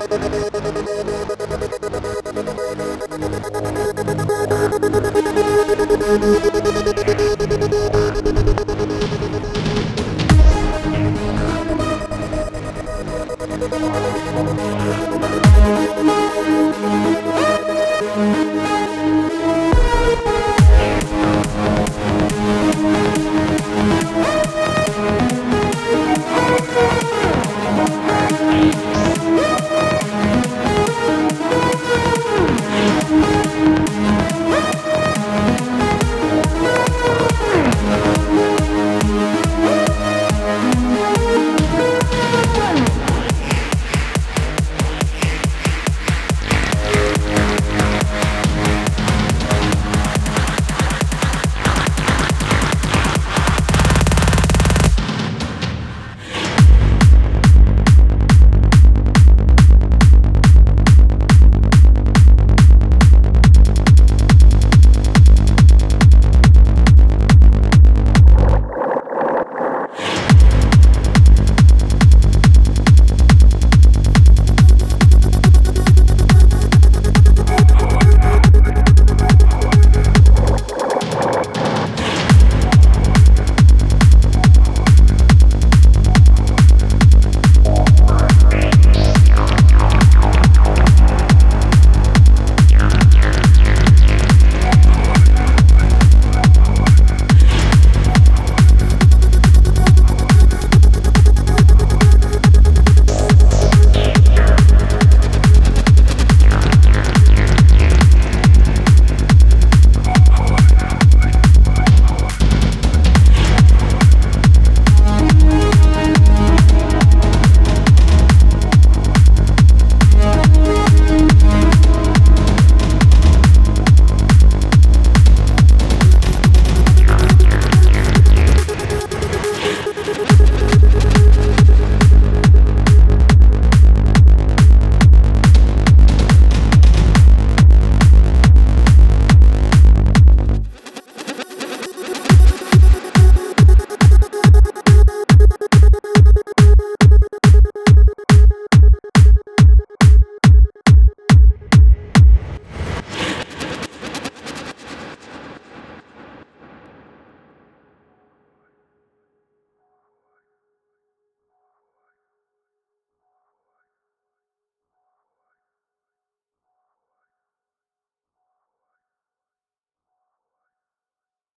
Thank you.